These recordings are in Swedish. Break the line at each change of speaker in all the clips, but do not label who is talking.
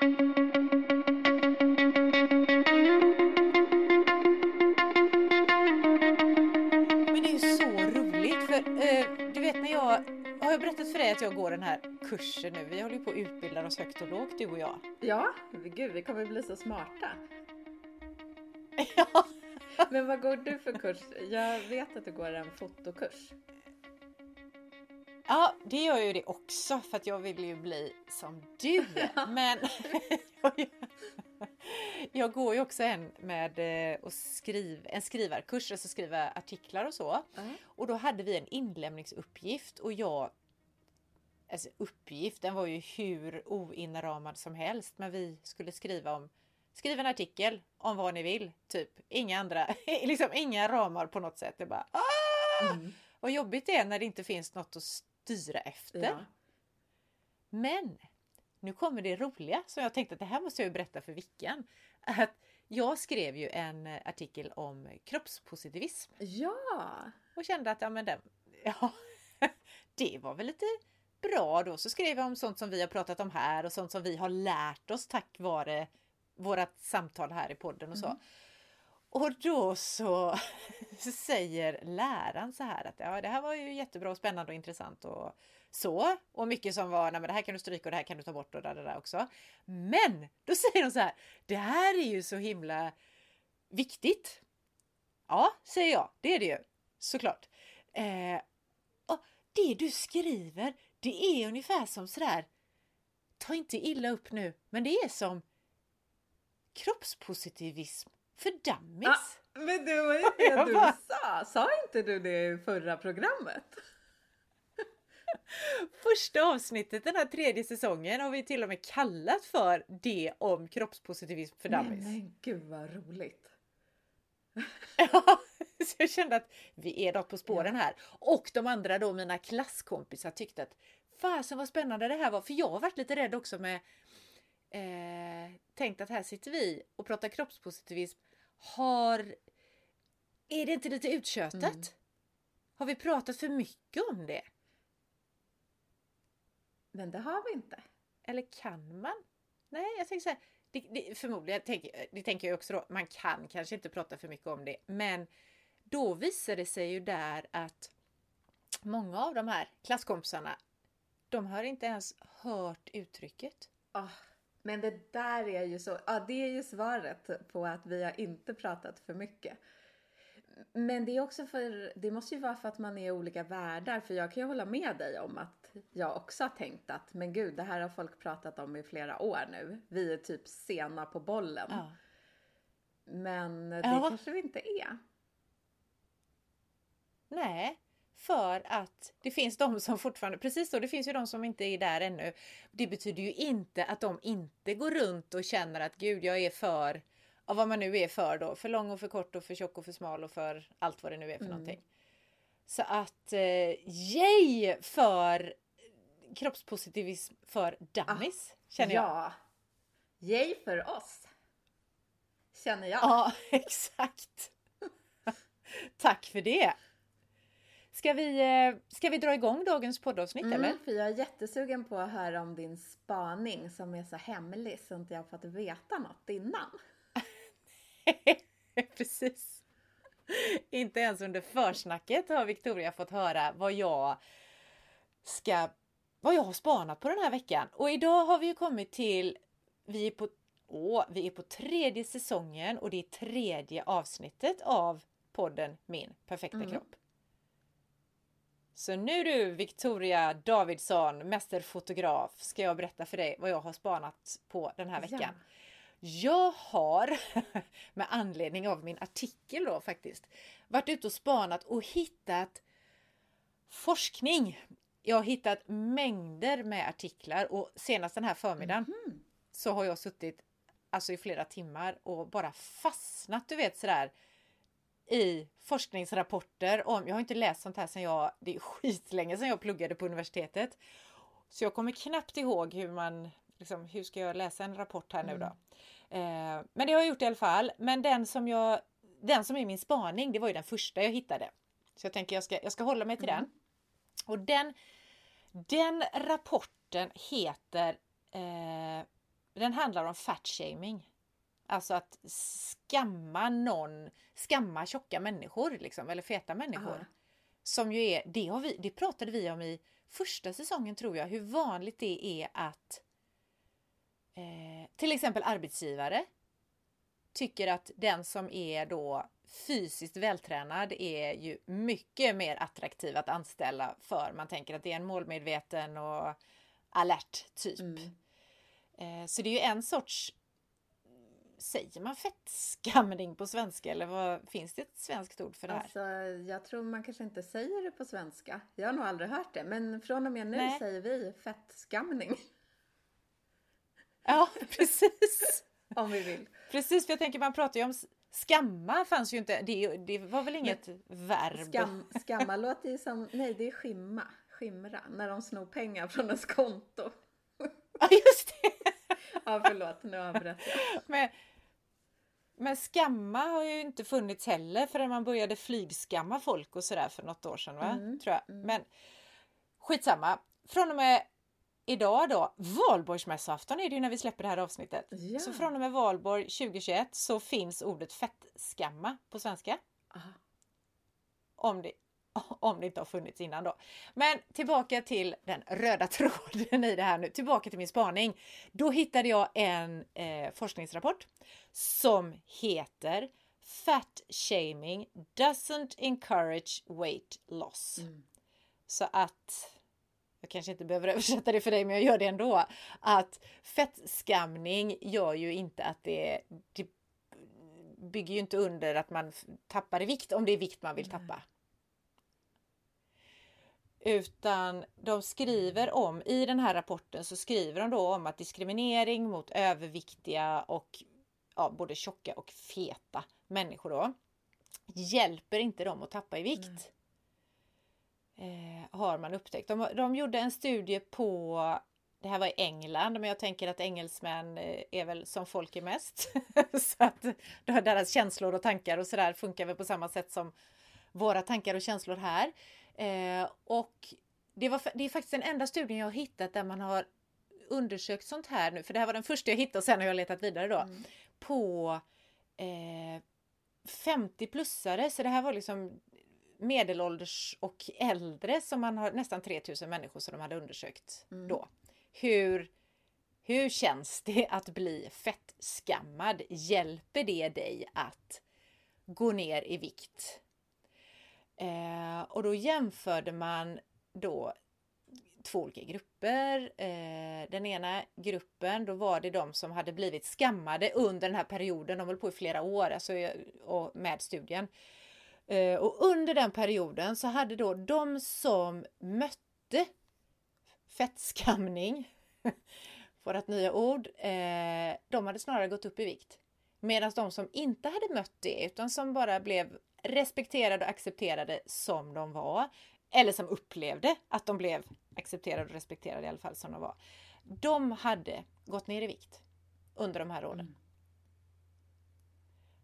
Men det är ju så roligt för eh, du vet när jag har jag berättat för dig att jag går den här kursen nu? Vi håller ju på att utbilda oss högt och lågt du och jag.
Ja, gud vi kommer bli så smarta.
Ja.
Men vad går du för kurs? Jag vet att du går en fotokurs.
Ja, det gör ju det också för att jag vill ju bli som du. Men jag går ju också en med eh, och skriv, en skrivarkurs, alltså skriva artiklar och så.
Mm.
Och då hade vi en inlämningsuppgift och jag Alltså uppgiften var ju hur oinramad som helst men vi skulle skriva om Skriv en artikel om vad ni vill, typ. Inga andra, liksom inga ramar på något sätt. Det är bara ah!
Mm.
Vad jobbigt det är när det inte finns något att styra efter.
Ja.
Men nu kommer det roliga som jag tänkte att det här måste jag berätta för Vickan. Att jag skrev ju en artikel om kroppspositivism
ja,
och kände att ja, men den, ja, det var väl lite bra då. Så skrev jag om sånt som vi har pratat om här och sånt som vi har lärt oss tack vare vårat samtal här i podden och så.
Mm.
Och då så säger läraren så här att ja, det här var ju jättebra och spännande och intressant och så. Och mycket som var, nej men det här kan du stryka och det här kan du ta bort och det där också. Men då säger de så här, det här är ju så himla viktigt. Ja, säger jag, det är det ju såklart. Eh, och det du skriver, det är ungefär som sådär, ta inte illa upp nu, men det är som kroppspositivism för dummies.
Ah, men det var ju det du
bara-
sa. Sa inte du det i förra programmet?
Första avsnittet den här tredje säsongen har vi till och med kallat för det om kroppspositivism för dummies.
men gud vad roligt.
Ja, så jag kände att vi är något på spåren här. Och de andra då, mina klasskompisar tyckte att fasen vad spännande det här var. För jag har varit lite rädd också med eh, tänkt att här sitter vi och pratar kroppspositivism. Har är det inte lite uttjötat?
Mm.
Har vi pratat för mycket om det?
Men det har vi inte.
Eller kan man? Nej, jag tänker så här. Det, det, förmodligen, tänker, det tänker jag också då, man kan kanske inte prata för mycket om det. Men då visar det sig ju där att många av de här klasskompisarna, de har inte ens hört uttrycket.
Ah, men det där är ju så, ja det är ju svaret på att vi har inte pratat för mycket. Men det är också för, det måste ju vara för att man är i olika världar. För jag kan ju hålla med dig om att jag också har tänkt att, men gud, det här har folk pratat om i flera år nu. Vi är typ sena på bollen.
Ja.
Men det
Ja.
kanske vi inte är.
Nej, för att det finns de som fortfarande, precis så, det finns ju de som inte är där ännu. Det betyder ju inte att de inte går runt och känner att gud, jag är för, av vad man nu är för då, för lång och för kort och för tjock och för smal och för allt vad det nu är för
Mm.
någonting. Så att, eh, yay för kroppspositivism för dummies, känner jag.
Ja. Yay för oss. Känner jag.
Ja, exakt. Tack för det. Ska vi, eh, ska vi dra igång dagens poddavsnitt eller?
Mm, för jag är jättesugen på att höra om din spaning som är så hemlig så inte jag har fått veta något innan.
Precis. Inte ens under försnacket har Victoria fått höra vad jag ska, vad jag har spanat på den här veckan. Och idag har vi ju kommit till, vi är på, åh, vi är på tredje säsongen och det är tredje avsnittet av podden Min perfekta
Mm.
kropp. Så nu du Victoria Davidsson, mästerfotograf, ska jag berätta för dig vad jag har spanat på den här veckan. Jag har, med anledning av min artikel då faktiskt, varit ute och spanat och hittat forskning. Jag har hittat mängder med artiklar och senast den här förmiddagen
Mhm.
så har jag suttit alltså i flera timmar och bara fastnat, du vet sådär i forskningsrapporter om, jag har inte läst sånt här sen jag, det är skitlänge sedan jag pluggade på universitetet. Så jag kommer knappt ihåg hur man, liksom, hur ska jag läsa en rapport här nu då? Eh, men det har jag gjort i alla fall. Men den som jag, den som är min spaning, det var ju den första jag hittade. Så jag tänker jag ska, jag ska hålla mig till den. Och den, den rapporten heter eh, den handlar om fat shaming. Alltså att skamma någon, skamma tjocka människor liksom, eller feta människor.
Aha.
Som ju är, det, har vi, det pratade vi om i första säsongen tror jag, hur vanligt det är att eh, till exempel arbetsgivare tycker att den som är då fysiskt vältränad är ju mycket mer attraktiv att anställa för. Man tänker att det är en målmedveten och alert typ.
Mm.
Eh, så det är ju en sorts Säger man fettskamning på svenska eller vad, finns det ett svenskt ord för det här?
Alltså, jag tror man kanske inte säger det på svenska. Jag har nog aldrig hört det. Men från och med nu
Nej.
säger vi fettskamning.
Ja, precis.
Om vi vill.
Precis, för jag tänker man pratar ju om skamma fanns ju inte. Det, det var väl inget verb?
Skam, skamma låter ju som, nej det är skimma. Skimra. När de snor pengar från ens konto.
Ja,
förlåt, nu avbröt jag.
Men, men skamma har ju inte funnits heller förrän man började flygskamma folk och sådär för något år sedan. Va?
Mm,
Tror jag. Men skitsamma. Från och med idag då, valborgsmässoafton är det ju när vi släpper det här avsnittet.
Ja.
Så från och med valborg 2021 så finns ordet fettskamma på svenska.
Aha.
Om det, om det inte har funnits innan då. Men tillbaka till den röda tråden i det här nu. Tillbaka till min spaning. Då hittade jag en eh, forskningsrapport som heter Fat shaming doesn't encourage weight loss.
Mm.
Så att jag kanske inte behöver översätta det för dig men jag gör det ändå. Att fettskamning gör ju inte att det, det bygger ju inte under att man tappar i vikt om det är vikt man vill tappa. Utan de skriver om, i den här rapporten så skriver de då om att diskriminering mot överviktiga och ja, både tjocka och feta människor då hjälper inte dem att tappa i vikt. Eh, har man upptäckt. De, de gjorde en studie på det här var i England, men jag tänker att engelsmän eh, är väl som folk är mest. så att deras känslor och tankar och sådär funkar väl på samma sätt som våra tankar och känslor här. Eh, och det, var, det är faktiskt den enda studien jag har hittat där man har undersökt sånt här nu, för det här var den första jag hittade och sen har jag letat vidare då.
Mm.
På eh, 50-plussare, så det här var liksom medelålders och äldre som man har nästan 3000 människor som de hade undersökt
Mm.
då. Hur, hur känns det att bli fettskammad? Hjälper det dig att gå ner i vikt? Eh, och då jämförde man då två olika grupper. Eh, den ena gruppen, då var det de som hade blivit skammade under den här perioden. De höll på i flera år alltså, eh, och med studien. Eh, och under den perioden så hade då de som mötte fettskamning, vårt nya ord, eh, de hade snarare gått upp i vikt. Medan de som inte hade mött det utan som bara blev respekterade och accepterade som de var, eller som upplevde att de blev accepterade och respekterade i alla fall som de var. De hade gått ner i vikt under de här åren.
Mm.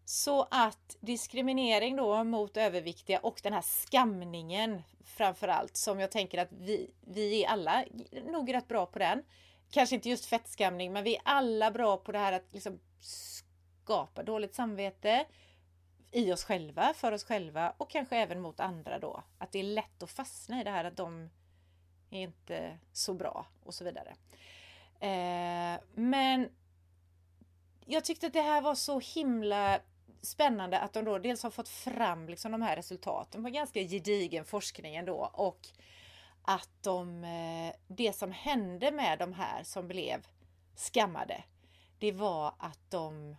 Så att diskriminering då mot överviktiga och den här skamningen framförallt som jag tänker att vi, vi är alla nog rätt bra på den. Kanske inte just fettskamning men vi är alla bra på det här att liksom skapa dåligt samvete i oss själva, för oss själva och kanske även mot andra då. Att det är lätt att fastna i det här att de är inte så bra och så vidare. Eh, men jag tyckte att det här var så himla spännande att de då dels har fått fram liksom de här resultaten på ganska gedigen forskning ändå och att de, eh, det som hände med de här som blev skammade, det var att de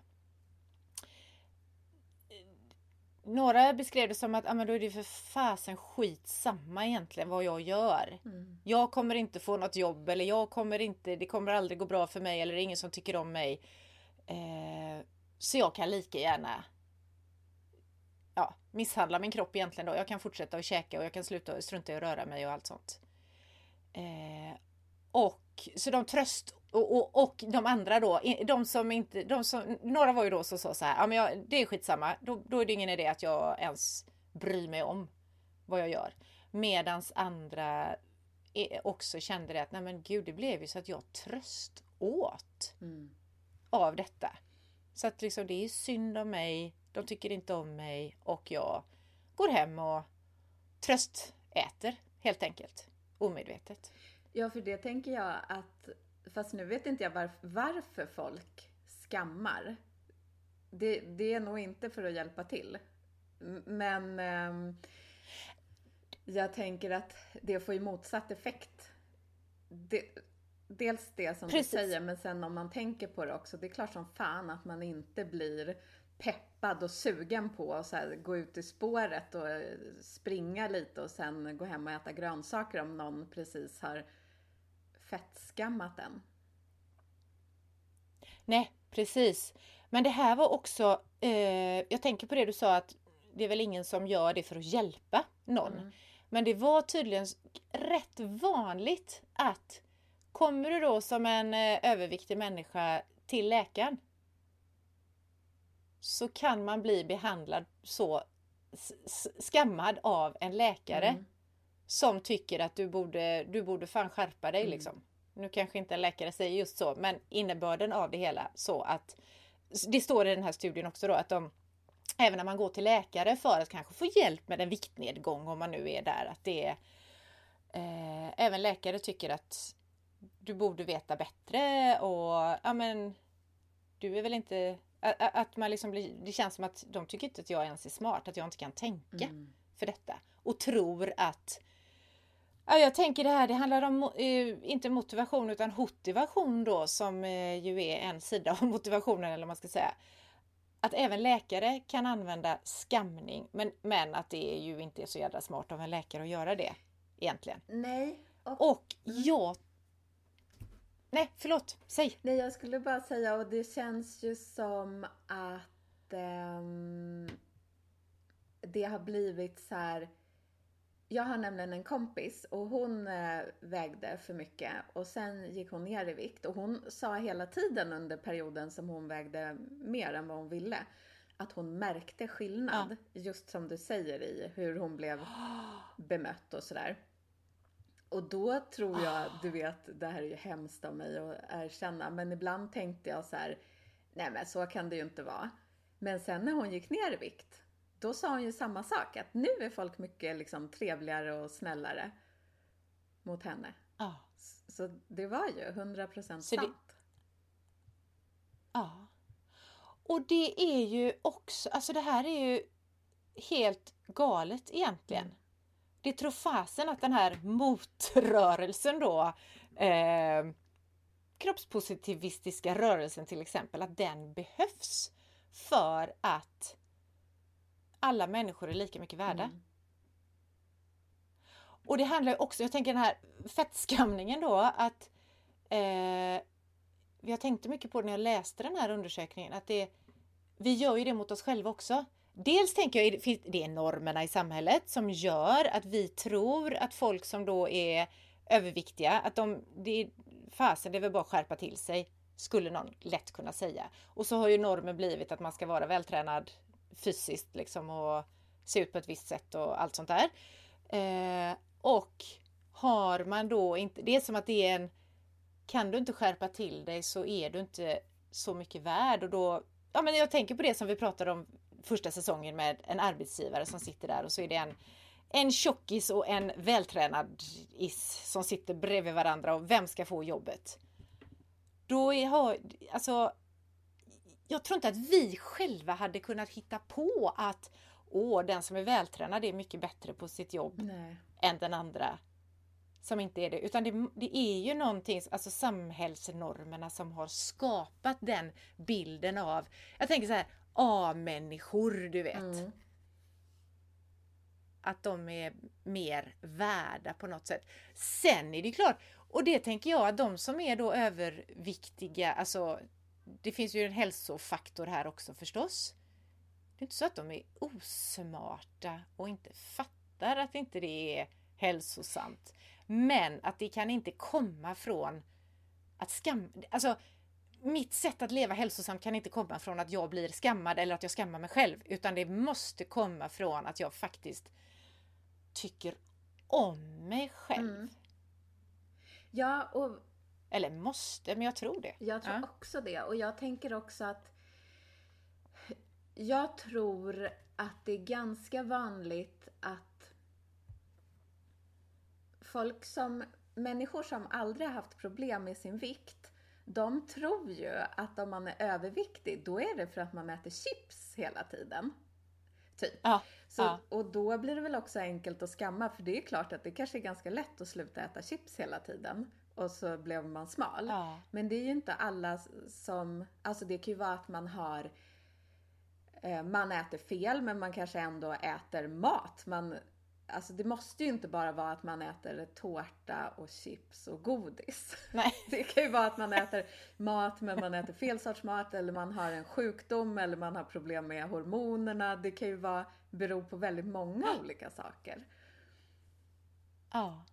några beskrev det som att ah, men då är det för fasen skitsamma egentligen vad jag gör.
Mm.
Jag kommer inte få något jobb eller jag kommer inte, det kommer aldrig gå bra för mig eller det är ingen som tycker om mig. Eh, så jag kan lika gärna ja, misshandla min kropp egentligen då. Jag kan fortsätta att käka och jag kan sluta strunta i att röra mig och allt sånt. Eh, och så de tröst och, och, och de andra då, de som inte, de som, några var ju då som sa så här, ja men jag, det är skitsamma, då, då är det ingen idé att jag ens bryr mig om vad jag gör. Medans andra också kände det att nej men gud det blev ju så att jag tröst åt
Mm.
av detta. Så att liksom det är synd om mig, de tycker inte om mig och jag går hem och tröstäter helt enkelt. Omedvetet.
Ja, för det tänker jag att, fast nu vet inte jag varf varför folk skammar. Det, det, är nog inte för att hjälpa till. Men eh, jag tänker att det får ju motsatt effekt. Det, dels det som Precis. du säger, men sen om man tänker på det också. Det är klart som fan att man inte blir peppad och sugen på att så här, gå ut i spåret och springa lite och sen gå hem och äta grönsaker om någon precis har fettskammat en.
Nej, precis. Men det här var också, eh, jag tänker på det du sa att det är väl ingen som gör det för att hjälpa någon. Mm. Men det var tydligen rätt vanligt att kommer du då som en eh, överviktig människa till läkaren så kan man bli behandlad så skammad av en läkare mm. Som tycker att du borde, du borde fan skärpa dig mm. liksom. Nu kanske inte en läkare säger just så, men innebörden av det hela så att det står i den här studien också då att de även när man går till läkare för att kanske få hjälp med en viktnedgång om man nu är där, att det är eh, även läkare tycker att du borde veta bättre och ja men du är väl inte att man liksom blir, det känns som att de tycker inte att jag ens är smart, att jag inte kan tänka mm. för detta. Och tror att Ja, jag tänker det här, det handlar om eh, inte motivation utan motivation då som eh, ju är en sida av motivationen eller vad man ska säga. Att även läkare kan använda skamning men, men att det är ju inte är så jävla smart av en läkare att göra det egentligen.
Nej.
Och, och jag Nej, förlåt. Säg.
Nej, jag skulle bara säga och det känns ju som att um, det har blivit så här. Jag har nämligen en kompis och hon eh, vägde för mycket och sen gick hon ner i vikt och hon sa hela tiden under perioden som hon vägde mer än vad hon ville att hon märkte skillnad. Ja. Just som du säger i hur hon blev bemött och sådär. Och då tror jag, du vet, det här är ju hemskt av mig att erkänna, men ibland tänkte jag så här, nej men så kan det ju inte vara. Men sen när hon gick ner i vikt, då sa hon ju samma sak, att nu är folk mycket liksom trevligare och snällare mot henne. Oh. Så det var ju 100% sant.
Ja. Och det är ju också, alltså det här är ju helt galet egentligen. Det tror fasen att den här motrörelsen då eh, kroppspositivistiska rörelsen till exempel, att den behövs för att alla människor är lika mycket värda. Mm. Och det handlar också, jag tänker den här fettskamningen då, att eh, jag tänkte mycket på det när jag läste den här undersökningen, att det, vi gör ju det mot oss själva också. Dels tänker jag det är normerna i samhället som gör att vi tror att folk som då är överviktiga, att de, det är fasen, det är väl bara att skärpa till sig, skulle någon lätt kunna säga. Och så har ju normen blivit att man ska vara vältränad fysiskt liksom och se ut på ett visst sätt och allt sånt där. Eh, och har man då inte, det är som att det är en, kan du inte skärpa till dig så är du inte så mycket värd och då, ja men jag tänker på det som vi pratade om första säsongen med en arbetsgivare som sitter där och så är det en en tjockis och en vältränad is som sitter bredvid varandra och vem ska få jobbet? Då är, alltså, jag tror inte att vi själva hade kunnat hitta på att åh, den som är vältränad är mycket bättre på sitt jobb Nej. än den andra som inte är det. Utan det, det, är ju någonting, alltså samhällsnormerna som har skapat den bilden av, jag tänker så här, A-människor, du vet. Mm. Att de är mer värda på något sätt. Sen är det klart, och det tänker jag att de som är då överviktiga, alltså det finns ju en hälsofaktor här också förstås. Det är inte så att de är osmarta och inte fattar att inte det är hälsosamt. Men att det kan inte komma från att skam... Alltså mitt sätt att leva hälsosamt kan inte komma från att jag blir skammad eller att jag skammar mig själv. Utan det måste komma från att jag faktiskt tycker om mig själv. Mm.
Ja, och
eller måste, men jag tror det.
Jag tror
Ja.
också det. Och jag tänker också att jag tror att det är ganska vanligt att folk som, människor som aldrig har haft problem med sin vikt, de tror ju att om man är överviktig, då är det för att man äter chips hela tiden. Typ.
Ja,
Så,
ja.
Och då blir det väl också enkelt att skamma, för det är klart att det kanske är ganska lätt att sluta äta chips hela tiden. Och så blev man smal.
Ja.
Men det är ju inte alla som, alltså det kan ju vara att man har, eh, man äter fel men man kanske ändå äter mat. Man, alltså det måste ju inte bara vara att man äter tårta och chips och godis.
Nej.
Det kan ju vara att man äter mat men man äter fel sorts mat eller man har en sjukdom eller man har problem med hormonerna. Det kan ju vara, bero på väldigt många olika saker.
Ja.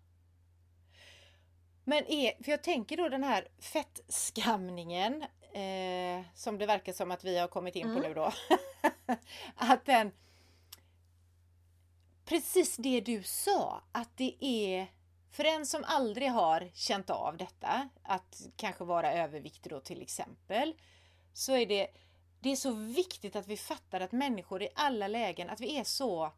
Men är, för jag tänker då den här fettskamningen eh, som det verkar som att vi har kommit in på
Mm.
nu då. att den Precis det du sa att det är för en som aldrig har känt av detta, att kanske vara överviktig då till exempel, så är det, det är så viktigt att vi fattar att människor i alla lägen, att vi är så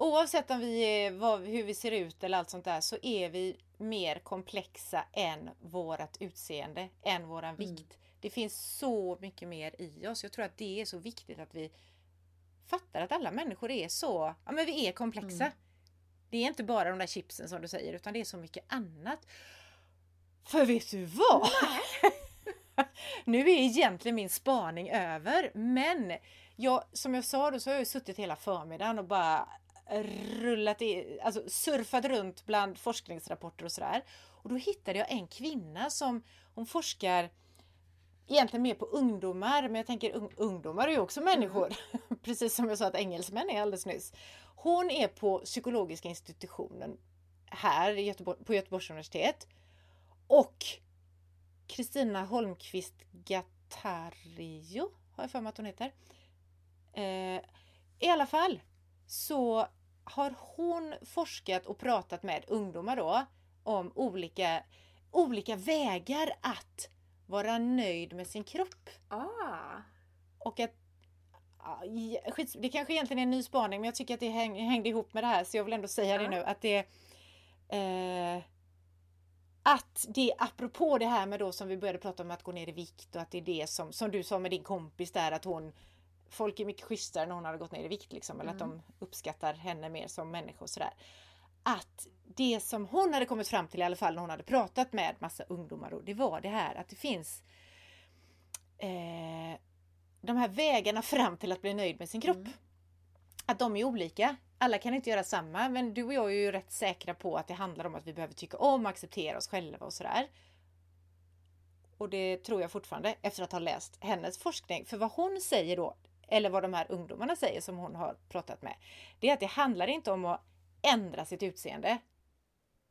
Oavsett om vi är, vad, hur vi ser ut eller allt sånt där så är vi mer komplexa än vårat utseende, än våran vikt. Det finns så mycket mer i oss. Jag tror att det är så viktigt att vi fattar att alla människor är så, ja men vi är komplexa.
Mm.
Det är inte bara de där chipsen som du säger utan det är så mycket annat. För vet du vad? nu är egentligen min spaning över men jag, som jag sa då så har jag suttit hela förmiddagen och bara rullat i, alltså surfat runt bland forskningsrapporter och sådär. Och då hittade jag en kvinna som hon forskar egentligen mer på ungdomar, men jag tänker un- ungdomar är ju också människor. Precis som jag sa att engelsmän är alldeles nyss. Hon är på psykologiska institutionen här i Göteborg, på Göteborgs universitet. Och Kristina Holmqvist Gattario har jag för mig att hon heter. Eh, I alla fall så har hon forskat och pratat med ungdomar då om olika, olika vägar att vara nöjd med sin kropp.
Ah,
Och att skits, det kanske egentligen är en ny spaning men jag tycker att det häng, hängde ihop med det här så jag vill ändå säga det
Ja.
nu att det eh, att det apropå det här med då som vi började prata om att gå ner i vikt och att det är det som, som du sa med din kompis där att hon Folk är mycket schysstare när hon hade gått ner i vikt liksom eller att de uppskattar henne mer som människa och sådär. Att det som hon hade kommit fram till i alla fall när hon hade pratat med massa ungdomar då, det var det här att det finns eh, de här vägarna fram till att bli nöjd med sin kropp.
Mm.
Att de är olika. Alla kan inte göra samma men du och jag är ju rätt säkra på att det handlar om att vi behöver tycka om och acceptera oss själva och sådär. Och det tror jag fortfarande efter att ha läst hennes forskning. För vad hon säger då, eller vad de här ungdomarna säger som hon har pratat med. Det är att det handlar inte om att ändra sitt utseende.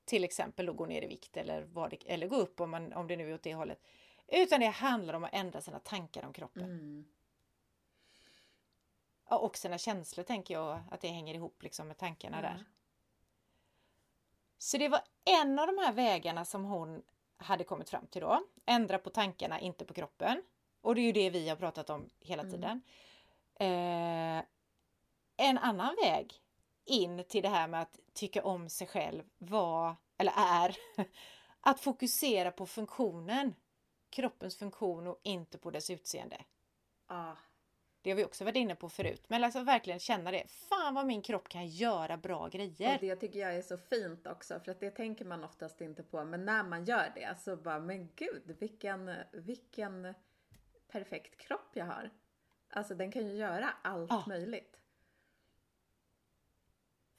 Till exempel då gå ner i vikt eller, vad det, eller gå upp om, man, om det nu är åt det hållet. Utan det handlar om att ändra sina tankar om kroppen.
mm.
Ja, och sina känslor tänker jag att det hänger ihop liksom med tankarna
Ja.
där. Så det var en av de här vägarna som hon hade kommit fram till då. Ändra på tankarna, inte på kroppen. Och det är ju det vi har pratat om hela
Mm.
tiden. Eh, en annan väg in till det här med att tycka om sig själv var, eller är, att fokusera på funktionen. Kroppens funktion och inte på dess utseende.
Ah,
Det har vi också varit inne på förut. Men alltså verkligen känna det. Fan vad min kropp kan göra bra grejer.
Och det tycker jag är så fint också för att det tänker man oftast inte på. Men när man gör det så bara, men gud vilken, vilken perfekt kropp jag har. Alltså den kan ju göra allt
Ja.
möjligt.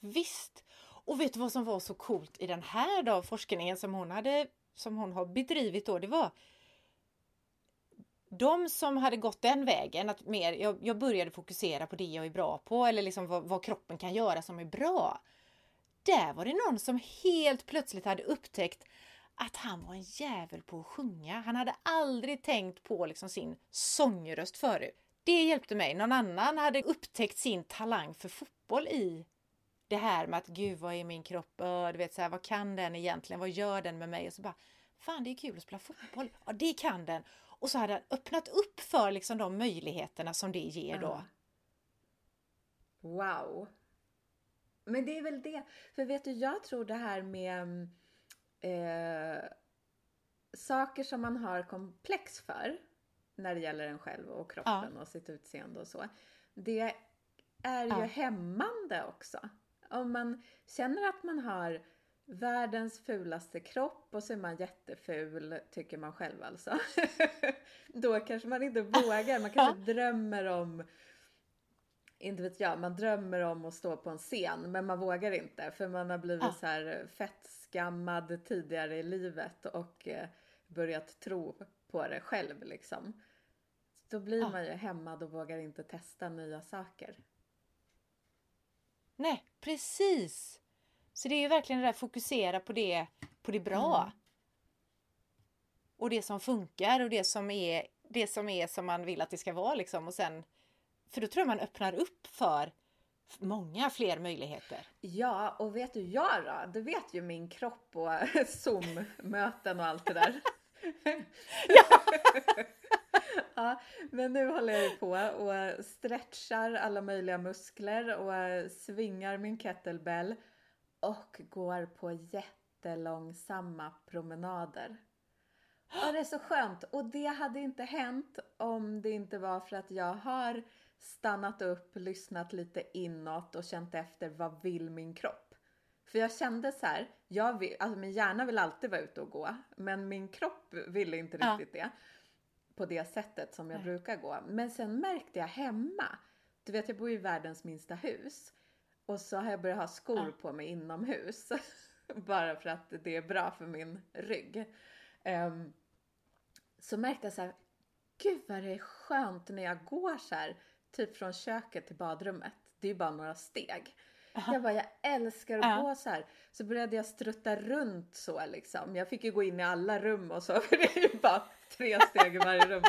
Visst! Och vet du vad som var så coolt i den här då, forskningen som hon, hade, som hon har bedrivit då? Det var de som hade gått den vägen, att mer, jag, jag började fokusera på det jag är bra på eller liksom vad, vad kroppen kan göra som är bra. Där var det någon som helt plötsligt hade upptäckt att han var en jävel på att sjunga. Han hade aldrig tänkt på liksom sin sångröst förut. Det hjälpte mig. Någon annan hade upptäckt sin talang för fotboll i det här med att gud vad är min kropp, du vet så här, vad kan den egentligen, vad gör den med mig? Och så bara, fan det är kul att spela fotboll. Ja, det kan den. Och så hade han öppnat upp för liksom de möjligheterna som det ger då.
Wow. Men det är väl det. För vet du, jag tror det här med eh, saker som man har komplex för när det gäller en själv och kroppen och sitt utseende och så. Det är ju
Ja.
hämmande också. Om man känner att man har världens fulaste kropp och så är man jätteful, tycker man själv alltså. Då kanske man inte vågar, man kanske drömmer om inte vet jag, man drömmer om att stå på en scen men man vågar inte för man har blivit
Ja.
så här fett skammad tidigare i livet och eh, börjat tro på det själv liksom. Då blir
Ja.
man ju hämmad och vågar inte testa nya saker.
Nej, precis! Så det är ju verkligen det där fokusera på det, på det bra.
Mm.
Och det som funkar och det som är det som är som man vill att det ska vara liksom och sen för då tror jag man öppnar upp för många fler möjligheter.
Ja, och vet du jag då? Du vet ju min kropp och Zoom-möten och allt det där. ja, men nu håller jag på och stretchar alla möjliga muskler och svingar min kettlebell och går på jättelångsamma promenader. Och det är så skönt. Och det hade inte hänt om det inte var för att jag har stannat upp, lyssnat lite inåt och känt efter vad vill min kropp? För jag kände så här, jag vill, alltså min hjärna vill alltid vara ute och gå, men min kropp ville inte
Ja.
riktigt det. På det sättet som jag
Nej.
brukar gå. Men sen märkte jag hemma, du vet jag bor i världens minsta hus. Och så har jag börjat ha skor
Ja.
på mig inomhus. Bara för att det är bra för min rygg. Ehm, så märkte jag så här, gud vad det är skönt när jag går så här, typ från köket till badrummet. Det är ju bara några steg. Jag bara, jag älskar att
Ja.
gå så här. Så började jag strutta runt så liksom. Jag fick ju gå in i alla rum och så, för det är ju bara tre steg i varje rum.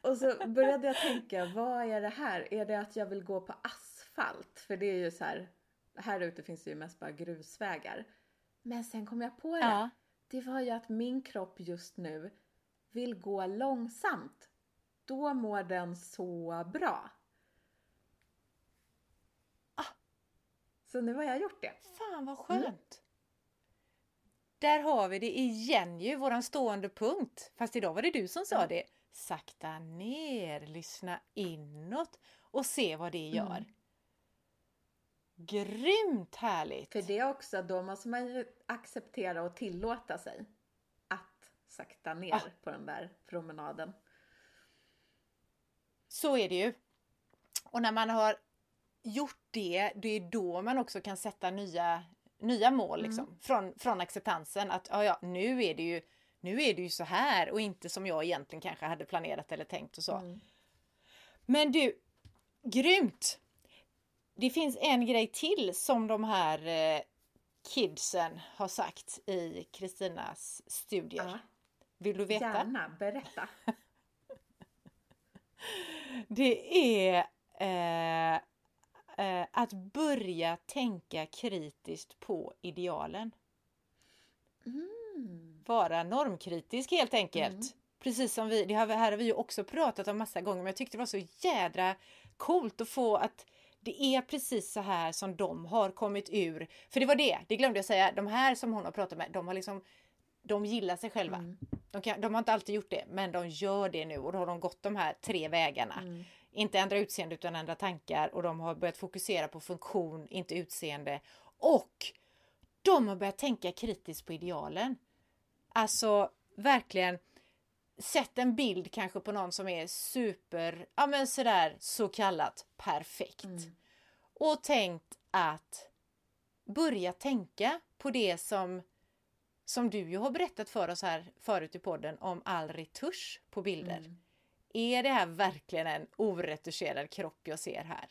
Och så började jag tänka, vad är det här? Är det att jag vill gå på asfalt? För det är ju så här, här ute finns det ju mest bara grusvägar. Men sen kom jag på det.
Ja.
Det var ju att min kropp just nu vill gå långsamt. Då mår den så bra.
Ah.
Så nu har jag gjort det.
Fan vad skönt! Där har vi det igen ju, våran stående punkt. Fast idag var det du som sa det. Sakta ner, lyssna inåt och se vad det gör.
Mm.
Grymt härligt!
För det också, då måste man ju acceptera och tillåta sig att sakta ner
Ah.
på den där promenaden.
Så är det ju. Och när man har gjort det, det är då man också kan sätta nya, nya mål
Mm.
liksom. Från, från acceptansen att ja, ja, nu är det ju nu är det ju så här och inte som jag egentligen kanske hade planerat eller tänkt och så.
Mm.
Men du, grymt! Det finns en grej till som de här eh, kidsen har sagt i Kristinas studier.
Ja,
Vill du veta?
gärna, berätta.
Det är eh, eh, att börja tänka kritiskt på idealen.
Mm.
Vara normkritisk helt enkelt.
Mm.
Precis som vi, det har, här har vi ju också pratat om massa gånger men jag tyckte det var så jädra coolt att få att det är precis så här som de har kommit ur. För det var det, det glömde jag säga. De här som hon har pratat med, de har liksom de gillar sig själva.
Mm.
De, kan, de har inte alltid gjort det, men de gör det nu och då har de gått de här tre vägarna.
Mm.
Inte ändra utseende utan ändra tankar och de har börjat fokusera på funktion, inte utseende. Och de har börjat tänka kritiskt på idealen. Alltså verkligen sett en bild kanske på någon som är super, ja men sådär så kallat perfekt.
Mm.
Och tänkt att börja tänka på det som som du ju har berättat för oss här förut i podden om all retusch på bilder.
Mm.
Är det här verkligen en oretuscherad kropp jag ser här?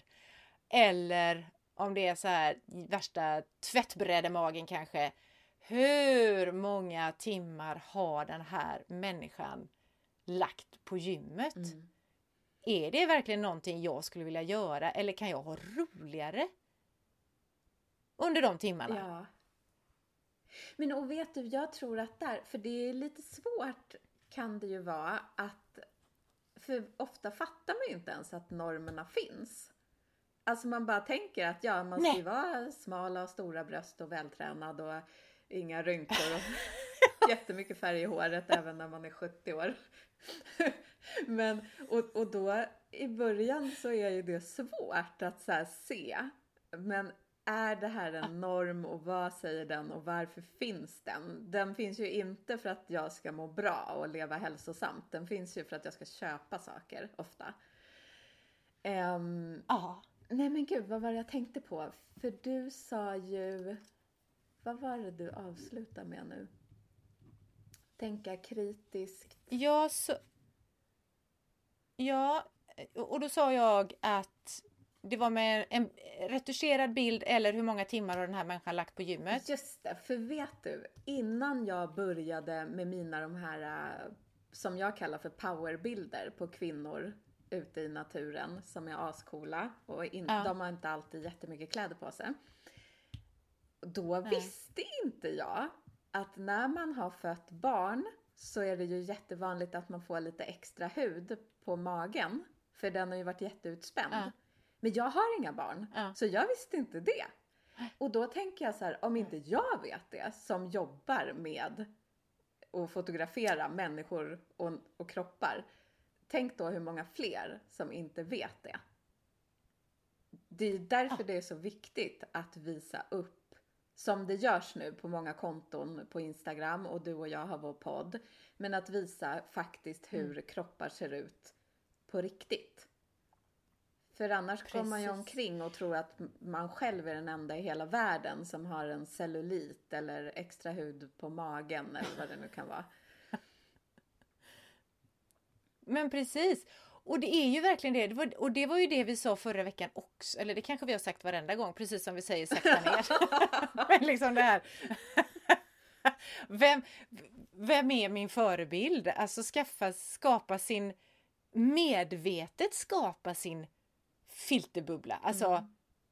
Eller om det är så här värsta tvättbrädemagen kanske. Hur många timmar har den här människan lagt på gymmet?
Mm.
Är det verkligen någonting jag skulle vilja göra eller kan jag ha roligare under de timmarna?
Ja. Men och vet du, jag tror att där, för det är lite svårt kan det ju vara att, för ofta fattar man ju inte ens att normerna finns. Alltså man bara tänker att ja, man ska ju vara smal och stora bröst och vältränad och inga rynkor och jättemycket färg i håret även när man är 70 år. Men, och, och då i början så är ju det svårt att så se. Men är det här en norm och vad säger den och varför finns den? Den finns ju inte för att jag ska må bra och leva hälsosamt. Den finns ju för att jag ska köpa saker ofta. Um,
ja.
Nej men gud, vad var det jag tänkte på? För du sa ju... Vad var det du avslutade med nu? Tänka kritiskt.
Ja, så... Ja, och då sa jag att det var med en retuscherad bild eller hur många timmar har den här människan lagt på gymmet.
Just det, för vet du, innan jag började med mina de här äh, som jag kallar för powerbilder på kvinnor ute i naturen som är ascoola och in, ja. de har inte alltid jättemycket kläder på sig. Då Nej. visste inte jag att när man har fött barn så är det ju jättevanligt att man får lite extra hud på magen. För den har ju varit jätteutspänd. Ja. Men jag har inga barn, ja. så jag visste inte det. Och då tänker jag så här, om inte jag vet det som jobbar med att fotografera människor och, och kroppar. Tänk då hur många fler som inte vet det. Det är därför det är så viktigt att visa upp, som det görs nu på många konton på Instagram och du och jag har vår podd. Men att visa faktiskt hur mm. kroppar ser ut på riktigt. För annars går man ju omkring och tror att man själv är den enda i hela världen som har en cellulit eller extra hud på magen eller vad det nu kan vara.
Men precis. Och det är ju verkligen det. det var, och det var ju det vi sa förra veckan också. Eller det kanske vi har sagt varenda gång, precis som vi säger sakta ner. Men liksom det här. vem, vem är min förebild? Alltså skaffa, skapa sin medvetet skapa sin filterbubbla. Alltså, mm.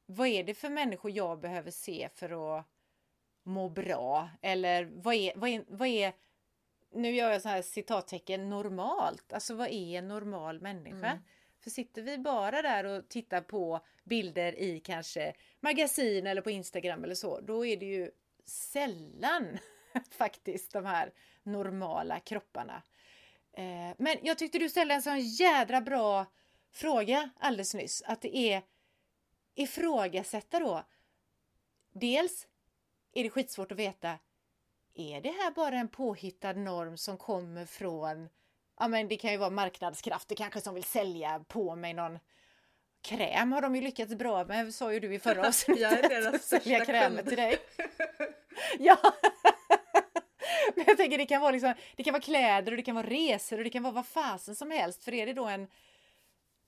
vad är det för människor jag behöver se för att må bra? Eller vad är, vad är, vad är nu gör jag så här citattecken, normalt. Alltså vad är en normal människa? Mm. För sitter vi bara där och tittar på bilder i kanske magasin eller på Instagram eller så, då är det ju sällan faktiskt de här normala kropparna. Eh, men jag tyckte du ställde en sån jädra bra fråga alldeles nyss. Att det är ifrågasätta då. Dels är det skitsvårt att veta. Är det här bara en påhittad norm som kommer från Ja men det kan ju vara marknadskrafter kanske som vill sälja på mig någon kräm har de ju lyckats bra med, sa ju du i förra avsnittet.
Jag är deras
sälja krämer till dig. ja! Men jag tänker det kan vara liksom, det kan vara kläder och det kan vara resor och det kan vara vad fasen som helst. För är det då en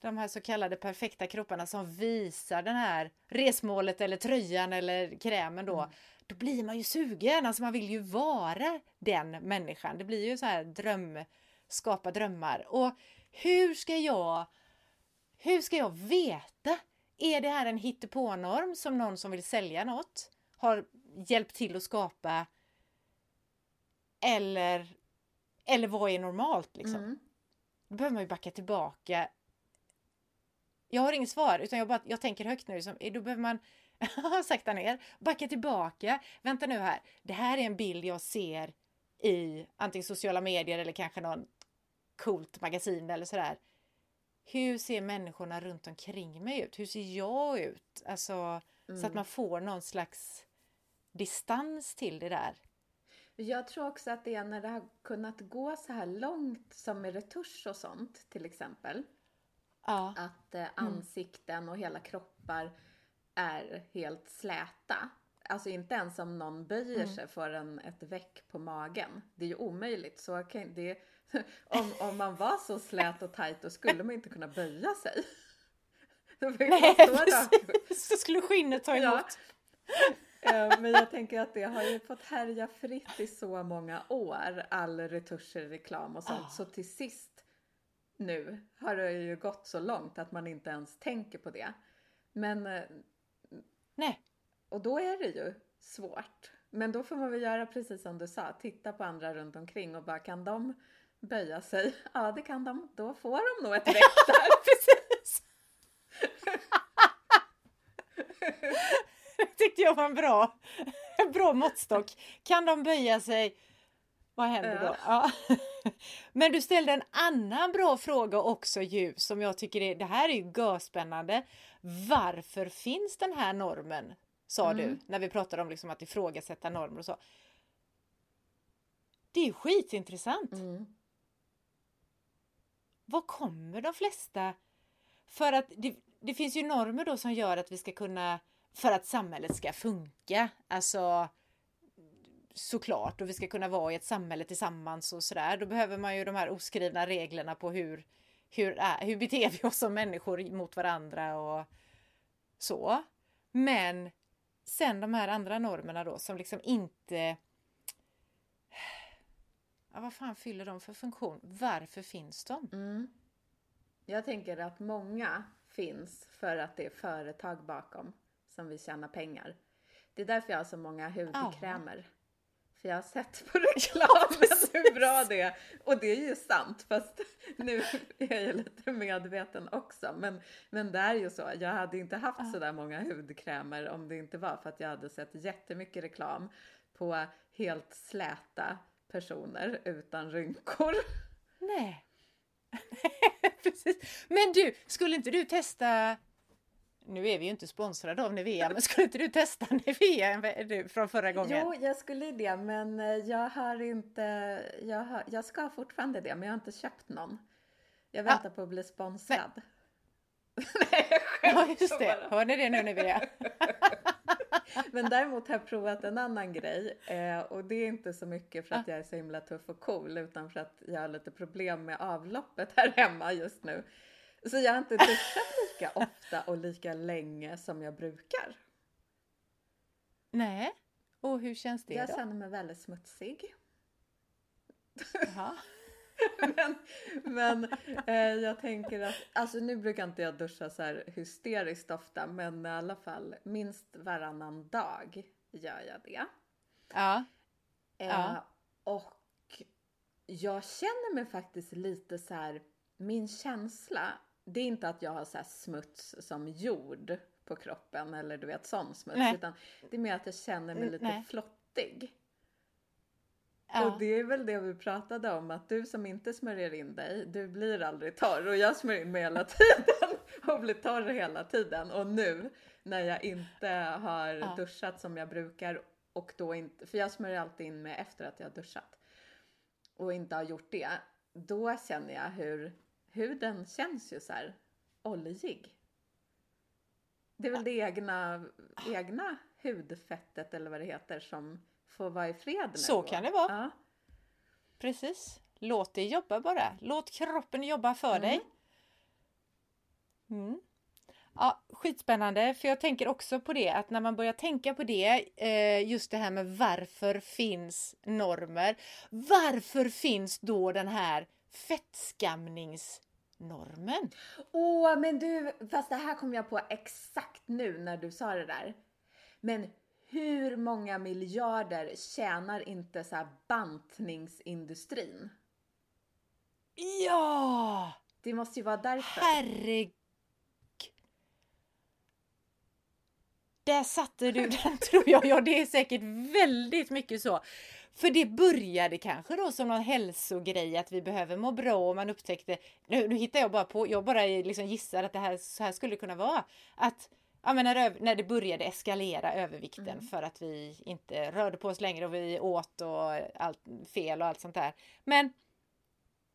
de här så kallade perfekta kropparna som visar den här resmålet eller tröjan eller krämen då. Mm. Då blir man ju sugen, alltså man vill ju vara den människan. Det blir ju så här dröm, skapa drömmar. Och hur ska jag, hur ska jag veta? Är det här en hittepånorm som någon som vill sälja något har hjälpt till att skapa? Eller, eller vad är normalt liksom? Mm. Då behöver man ju backa tillbaka jag har inget svar utan jag, bara, jag tänker högt nu. Som, då behöver man sakta ner, backa tillbaka. Vänta nu här, det här är en bild jag ser i antingen sociala medier eller kanske någon coolt magasin eller sådär. Hur ser människorna runt omkring mig ut? Hur ser jag ut? Alltså, mm. så att mm. man får någon slags distans till det där.
Jag tror också att det är när det har kunnat gå så här långt som med retusch och sånt till exempel.
Ja.
Att eh, ansikten och hela kroppar är helt släta. Alltså inte ens om någon böjer mm. sig för en, ett veck på magen. Det är ju omöjligt. Så kan, det, om, om man var så slät och tajt då skulle man inte kunna böja sig.
Nej precis, då skulle skinnet ta emot.
Ja. Eh, men jag tänker att det har ju fått härja fritt i så många år, all retuscher, reklam och sånt. Oh. Så till sist nu har det ju gått så långt att man inte ens tänker på det. Men... Eh,
Nej.
Och då är det ju svårt. Men då får man väl göra precis som du sa, titta på andra runt omkring och bara kan de böja sig? Ja, det kan de. Då får de nog ett rätt där.
Precis! det tyckte jag var en bra, en bra måttstock. Kan de böja sig? Vad händer då? Ja. Men du ställde en annan bra fråga också ju som jag tycker är, det här är ju görspännande. Varför finns den här normen? Sa
Mm.
du när vi pratade om liksom att ifrågasätta normer och så. Det är skitintressant.
Mm.
Var kommer de flesta? För att det, det finns ju normer då som gör att vi ska kunna, för att samhället ska funka, alltså såklart, och vi ska kunna vara i ett samhälle tillsammans och sådär, då behöver man ju de här oskrivna reglerna på hur, hur, hur beter vi oss som människor mot varandra och så. Men sen de här andra normerna då som liksom inte Ja, vad fan fyller de för funktion? Varför finns de?
Mm. Jag tänker att många finns för att det är företag bakom som vill tjäna pengar. Det är därför jag har så många hudkrämer. För jag har sett på reklamen hur bra det är. Och det är ju sant, fast nu är jag lite medveten också. Men, men det är ju så. Jag hade inte haft så där många hudkrämer om det inte var för att jag hade sett jättemycket reklam på helt släta personer utan rynkor.
Nej. Precis. Men du, skulle inte du testa nu är vi ju inte sponsrade av Nivea, men skulle inte du testa Nivea från förra gången?
Jo, jag skulle det, men eh, jag har inte... Jag, har, jag ska fortfarande det, men jag har inte köpt någon. Jag väntar på att bli sponsrad. Nej, jag
Ja,
skämtar
just det. Hör ni det nu Nivea?
Men däremot har jag provat en annan grej eh, och det är inte så mycket för att jag är så himla tuff och cool utan för att jag har lite problem med avloppet här hemma just nu. Så jag har inte duschat lika ofta och lika länge som jag brukar.
Nej. Och hur känns det
Jag
då?
känner mig väldigt smutsig.
Jaha.
men men eh, jag tänker att, alltså nu brukar inte jag duscha så här hysteriskt ofta men i alla fall minst varannan dag gör jag det.
Ja.
Eh,
Ja.
Och jag känner mig faktiskt lite så här, min känsla, det är inte att jag har så smuts som jord på kroppen eller du vet sån smuts
Nej.
utan det är mer att jag känner mig lite
nej.
flottig.
ja.
Och det är väl det vi pratade om, att du som inte smörjer in dig, du blir aldrig torr. Och jag smörjer in mig hela tiden och blir torr hela tiden. Och nu när jag inte har
Ja.
duschat som jag brukar och då inte, för jag smörjer alltid in mig efter att jag har duschat och inte har gjort det, då känner jag hur huden känns ju så här oljig. Det är väl det egna, egna hudfettet eller vad det heter som får vara i fred nu.
Så kan det vara.
Ja.
Precis. Låt det jobba bara. Låt kroppen jobba för
Mm.
dig. Mm. Ja, skitspännande, för jag tänker också på det att när man börjar tänka på det, eh, just det här med varför finns normer? Varför finns då den här fettskamningsnormen?
Åh, men du, fast det här kom jag på exakt nu när du sa det där. Men hur många miljarder tjänar inte så bantningsindustrin?
Ja!
Det måste ju vara därför.
Herregud! Där satte du den tror jag. Ja, det är säkert väldigt mycket så. För det började kanske då som någon hälsogrej att vi behöver må bra och man upptäckte, nu, nu hittar jag bara på, jag bara liksom gissar att det här, så här skulle kunna vara. Att ja, men när, när det började eskalera övervikten för att vi inte rörde på oss längre och vi åt och allt fel och allt sånt där. Men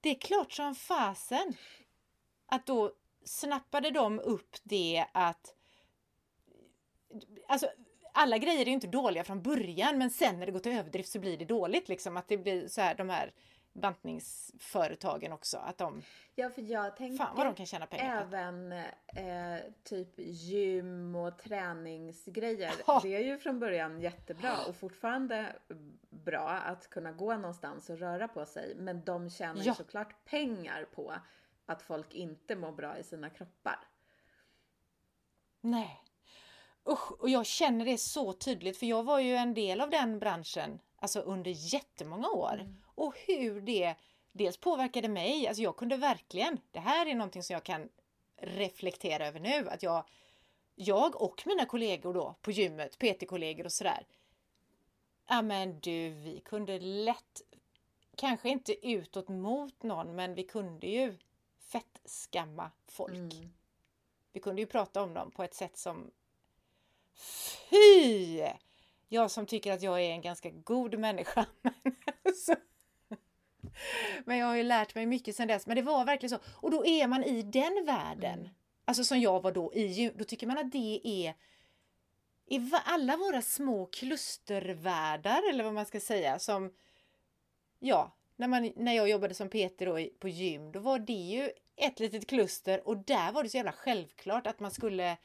det är klart som fasen att då snappade de upp det att Alltså alla grejer är ju inte dåliga från början men sen när det går till överdrift så blir det dåligt liksom. Att det blir så här de här bantningsföretagen också. Att de,
Ja, för jag tänker
fan vad de kan tjäna pengar
även eh, typ gym och träningsgrejer.
Ja.
Det är ju från början jättebra och fortfarande bra att kunna gå någonstans och röra på sig. Men de tjänar
Ja.
såklart pengar på att folk inte mår bra i sina kroppar.
Nej. Usch, och jag känner det så tydligt för jag var ju en del av den branschen alltså under jättemånga år. Mm. Och hur det dels påverkade mig, alltså jag kunde verkligen, det här är någonting som jag kan reflektera över nu, att jag, jag och mina kollegor då på gymmet, PT-kollegor och sådär. Ja men du, vi kunde lätt, kanske inte utåt mot någon, men vi kunde ju fettskamma folk. Mm. Vi kunde ju prata om dem på ett sätt som Fy! Jag som tycker att jag är en ganska god människa. Men jag har ju lärt mig mycket sedan dess. Men det var verkligen så. Och då är man i den världen. Mm. Alltså som jag var då i Då tycker man att det är i alla våra små klustervärldar eller vad man ska säga som Ja, när, man, när jag jobbade som Peter då på gym, då var det ju ett litet kluster och där var det så jävla självklart att man skulle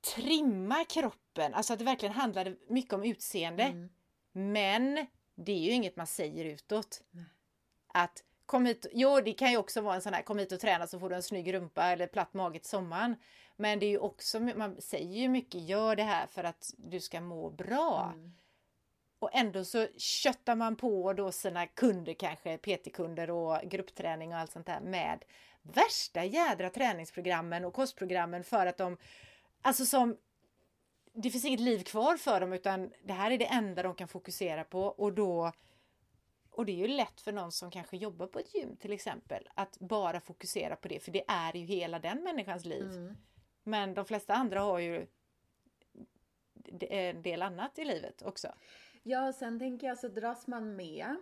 trimma kroppen, alltså att det verkligen handlade mycket om utseende. Mm. Men det är ju inget man säger utåt. Nej. Att kom hit, jo det kan ju också vara en sån här kom hit och träna så får du en snygg rumpa eller platt mage till sommaren. Men det är ju också, man säger ju mycket, gör det här för att du ska må bra. Mm. Och ändå så köttar man på då sina kunder kanske, PT-kunder och gruppträning och allt sånt där med värsta jädra träningsprogrammen och kostprogrammen för att de, alltså som det finns inget liv kvar för dem utan det här är det enda de kan fokusera på och då och det är ju lätt för någon som kanske jobbar på ett gym till exempel att bara fokusera på det för det är ju hela den människans liv. Mm. Men de flesta andra har ju en del annat i livet också.
Ja, sen tänker jag så dras man med.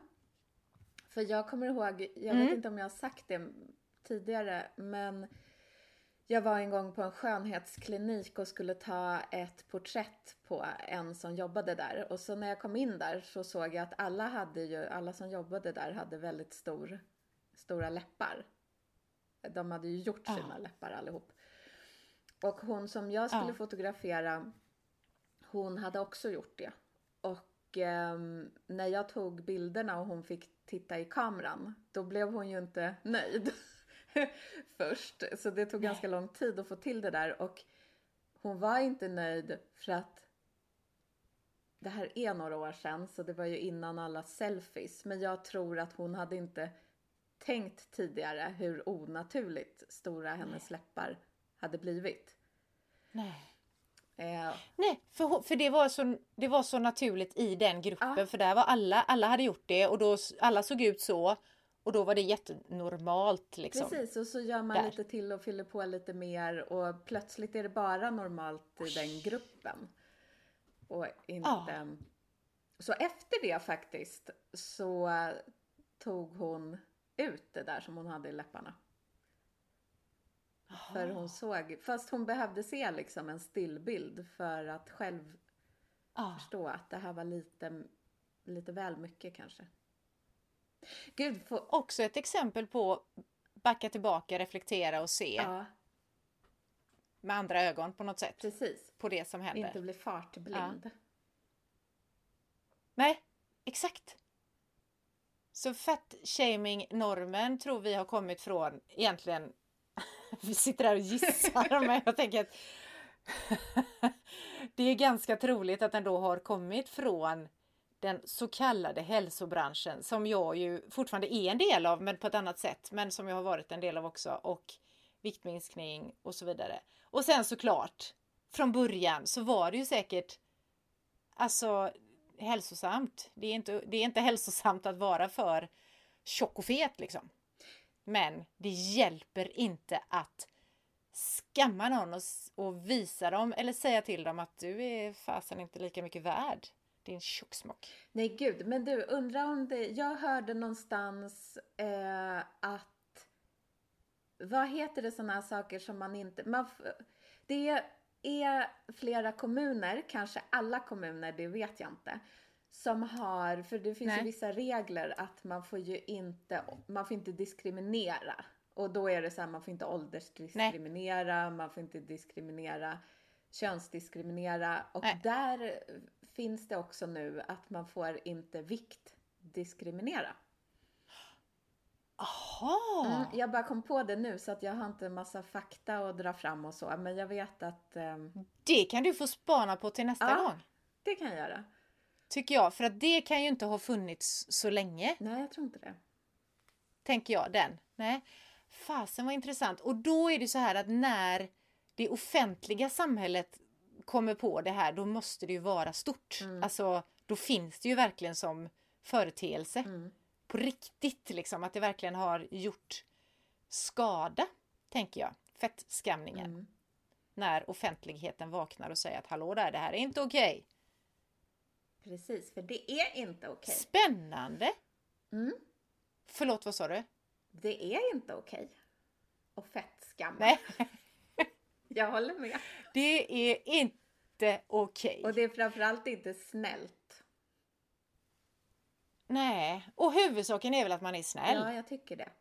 För jag kommer ihåg, jag mm. vet inte om jag har sagt det tidigare, men jag var en gång på en skönhetsklinik och skulle ta ett porträtt på en som jobbade där. Och så när jag kom in där så såg jag att alla hade ju, alla som jobbade där hade väldigt stor, stora läppar. De hade ju gjort sina ah. läppar allihop. Och hon som jag skulle ah. fotografera, hon hade också gjort det. Och eh, när jag tog bilderna och hon fick titta i kameran, då blev hon ju inte nöjd. först. Så det tog ganska lång tid att få till det där och hon var inte nöjd för att det här är några år sedan så det var ju innan alla selfies. Men jag tror att hon hade inte tänkt tidigare hur onaturligt stora hennes läppar hade blivit.
Nej. Eh. Nej, för, för det, var så, det var så naturligt i den gruppen. Ah. För där var alla, alla hade gjort det och då alla såg ut så. Och då var det jättenormalt. Liksom,
Precis, och så gör man där. lite till och fyller på lite mer och plötsligt är det bara normalt i den gruppen. Och inte... Ja. Så efter det faktiskt så tog hon ut det där som hon hade i läpparna. Aha. För hon såg, fast hon behövde se liksom en stillbild för att själv ah. förstå att det här var lite, lite väl mycket kanske.
Gud, för... Också ett exempel på backa tillbaka, reflektera och se. Ja. Med andra ögon på något sätt.
Precis.
På det som händer.
Inte bli fartblind. Ja.
Nej, exakt. Så fat-shaming-normen tror vi har kommit från egentligen vi sitter här och gissar men jag tänker att det är ganska troligt att den då har kommit från den så kallade hälsobranschen som jag ju fortfarande är en del av men på ett annat sätt men som jag har varit en del av också och viktminskning och så vidare. Och sen såklart från början så var det ju säkert alltså hälsosamt. Det är inte, det är inte hälsosamt att vara för tjock och fet liksom. Men det hjälper inte att skamma någon och, och visa dem eller säga till dem att du är fasen inte lika mycket värd din tjocksmock.
Nej gud, men du undrar om det, jag hörde någonstans eh, att vad heter det sådana saker som man inte, man, det är flera kommuner, kanske alla kommuner, det vet jag inte, som har, för det finns Nej. ju vissa regler att man får ju inte, man får inte diskriminera. Och då är det så här, man får inte åldersdiskriminera, Nej. man får inte diskriminera, könsdiskriminera. Och Nej. där finns det också nu att man får inte viktdiskriminera.
Aha!
Mm, jag bara kom på det nu så att jag har inte en massa fakta att dra fram och så. Men jag vet att ehm,
Det kan du få spana på till nästa
Ja.
gång.
det kan jag göra.
Tycker jag. För att det kan ju inte ha funnits så länge.
Nej, jag tror inte det.
Tänker jag. Den. Nej. Fasen vad intressant. Och då är det så här att när det offentliga samhället kommer på det här, då måste det ju vara stort. Alltså, då finns det ju verkligen som företeelse.
Mm.
På riktigt liksom. Att det verkligen har gjort skada, tänker jag. Fettskamningen.
Mm.
När offentligheten vaknar och säger att hallå där, det här är inte okej.
Precis, för det är inte okej.
Spännande!
Mm.
Förlåt, vad sa du?
Det är inte okej. Och fettskamma.
Nej,
Jag håller med.
det är inte okej.
Och det är framförallt inte snällt.
Nej, och huvudsaken är väl att man är snäll
Ja, jag tycker det.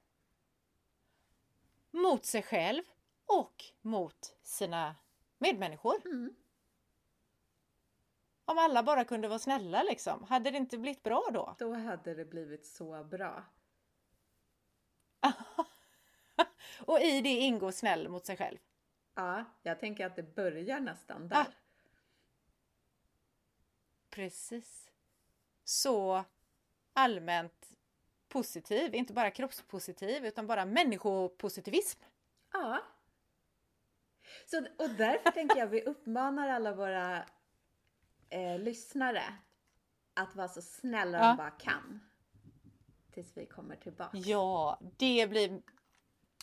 mot sig själv och mot sina medmänniskor.
Mm.
Om alla bara kunde vara snälla liksom, hade det inte blivit bra då?
Då hade det blivit så bra.
Och i det ingår snäll mot sig själv.
Ja, jag tänker att det börjar nästan där.
Ah. Precis. Så allmänt positiv, inte bara kroppspositiv utan bara människopositivism.
Ja. Så, och därför tänker jag vi uppmanar alla våra eh, lyssnare att vara så snälla
Ja.
de bara kan. Tills vi kommer tillbaka.
Ja, det blir,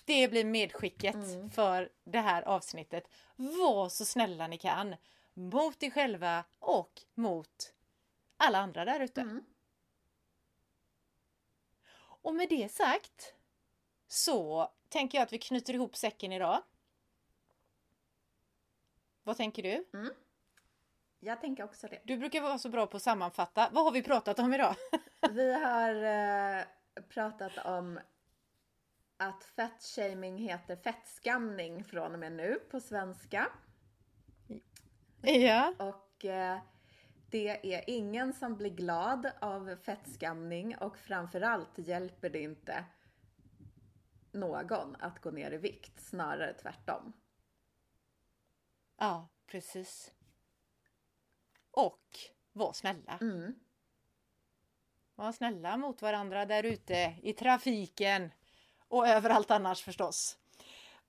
det blir medskicket
Mm.
för det här avsnittet. Var så snälla ni kan mot er själva och mot alla andra där ute.
Mm.
Och med det sagt så tänker jag att vi knyter ihop säcken idag. Vad tänker du?
Jag tänker också det.
Du brukar vara så bra på att sammanfatta. Vad har vi pratat om idag?
Vi har eh, pratat om att fettshaming heter fettskamning från och med nu på svenska.
ja.
Och eh, det är ingen som blir glad av fettskamning och framförallt hjälper det inte någon att gå ner i vikt, snarare tvärtom.
Ja, precis. Och var snälla.
Mm.
Var snälla mot varandra där ute i trafiken och överallt annars förstås.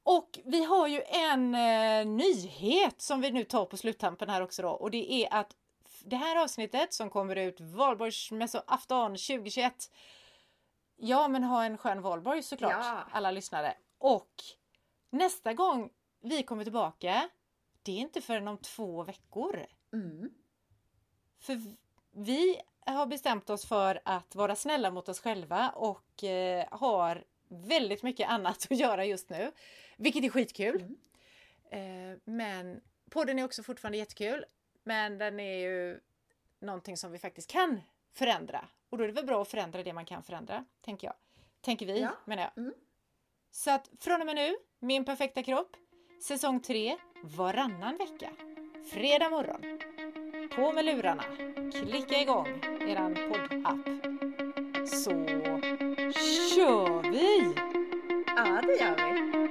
Och vi har ju en eh, nyhet som vi nu tar på sluttampen här också då och det är att det här avsnittet som kommer ut valborgsmässoafton 2021 Ja men ha en skön valborg såklart
Ja.
alla lyssnare. Och nästa gång vi kommer tillbaka det är inte förrän om två veckor.
Mm.
För vi har bestämt oss för att vara snälla mot oss själva och eh, har väldigt mycket annat att göra just nu. Vilket är skitkul. Eh, men podden är också fortfarande jättekul. Men den är ju någonting som vi faktiskt kan förändra. Och då är det väl bra att förändra det man kan förändra, tänker jag. Tänker vi,
Ja.
menar jag.
Mm.
Så att från och med nu, Min perfekta kropp, säsong 3, varannan vecka. Fredag morgon. På med lurarna. Klicka igång eran poddapp. Så kör vi!
Ja, det gör vi.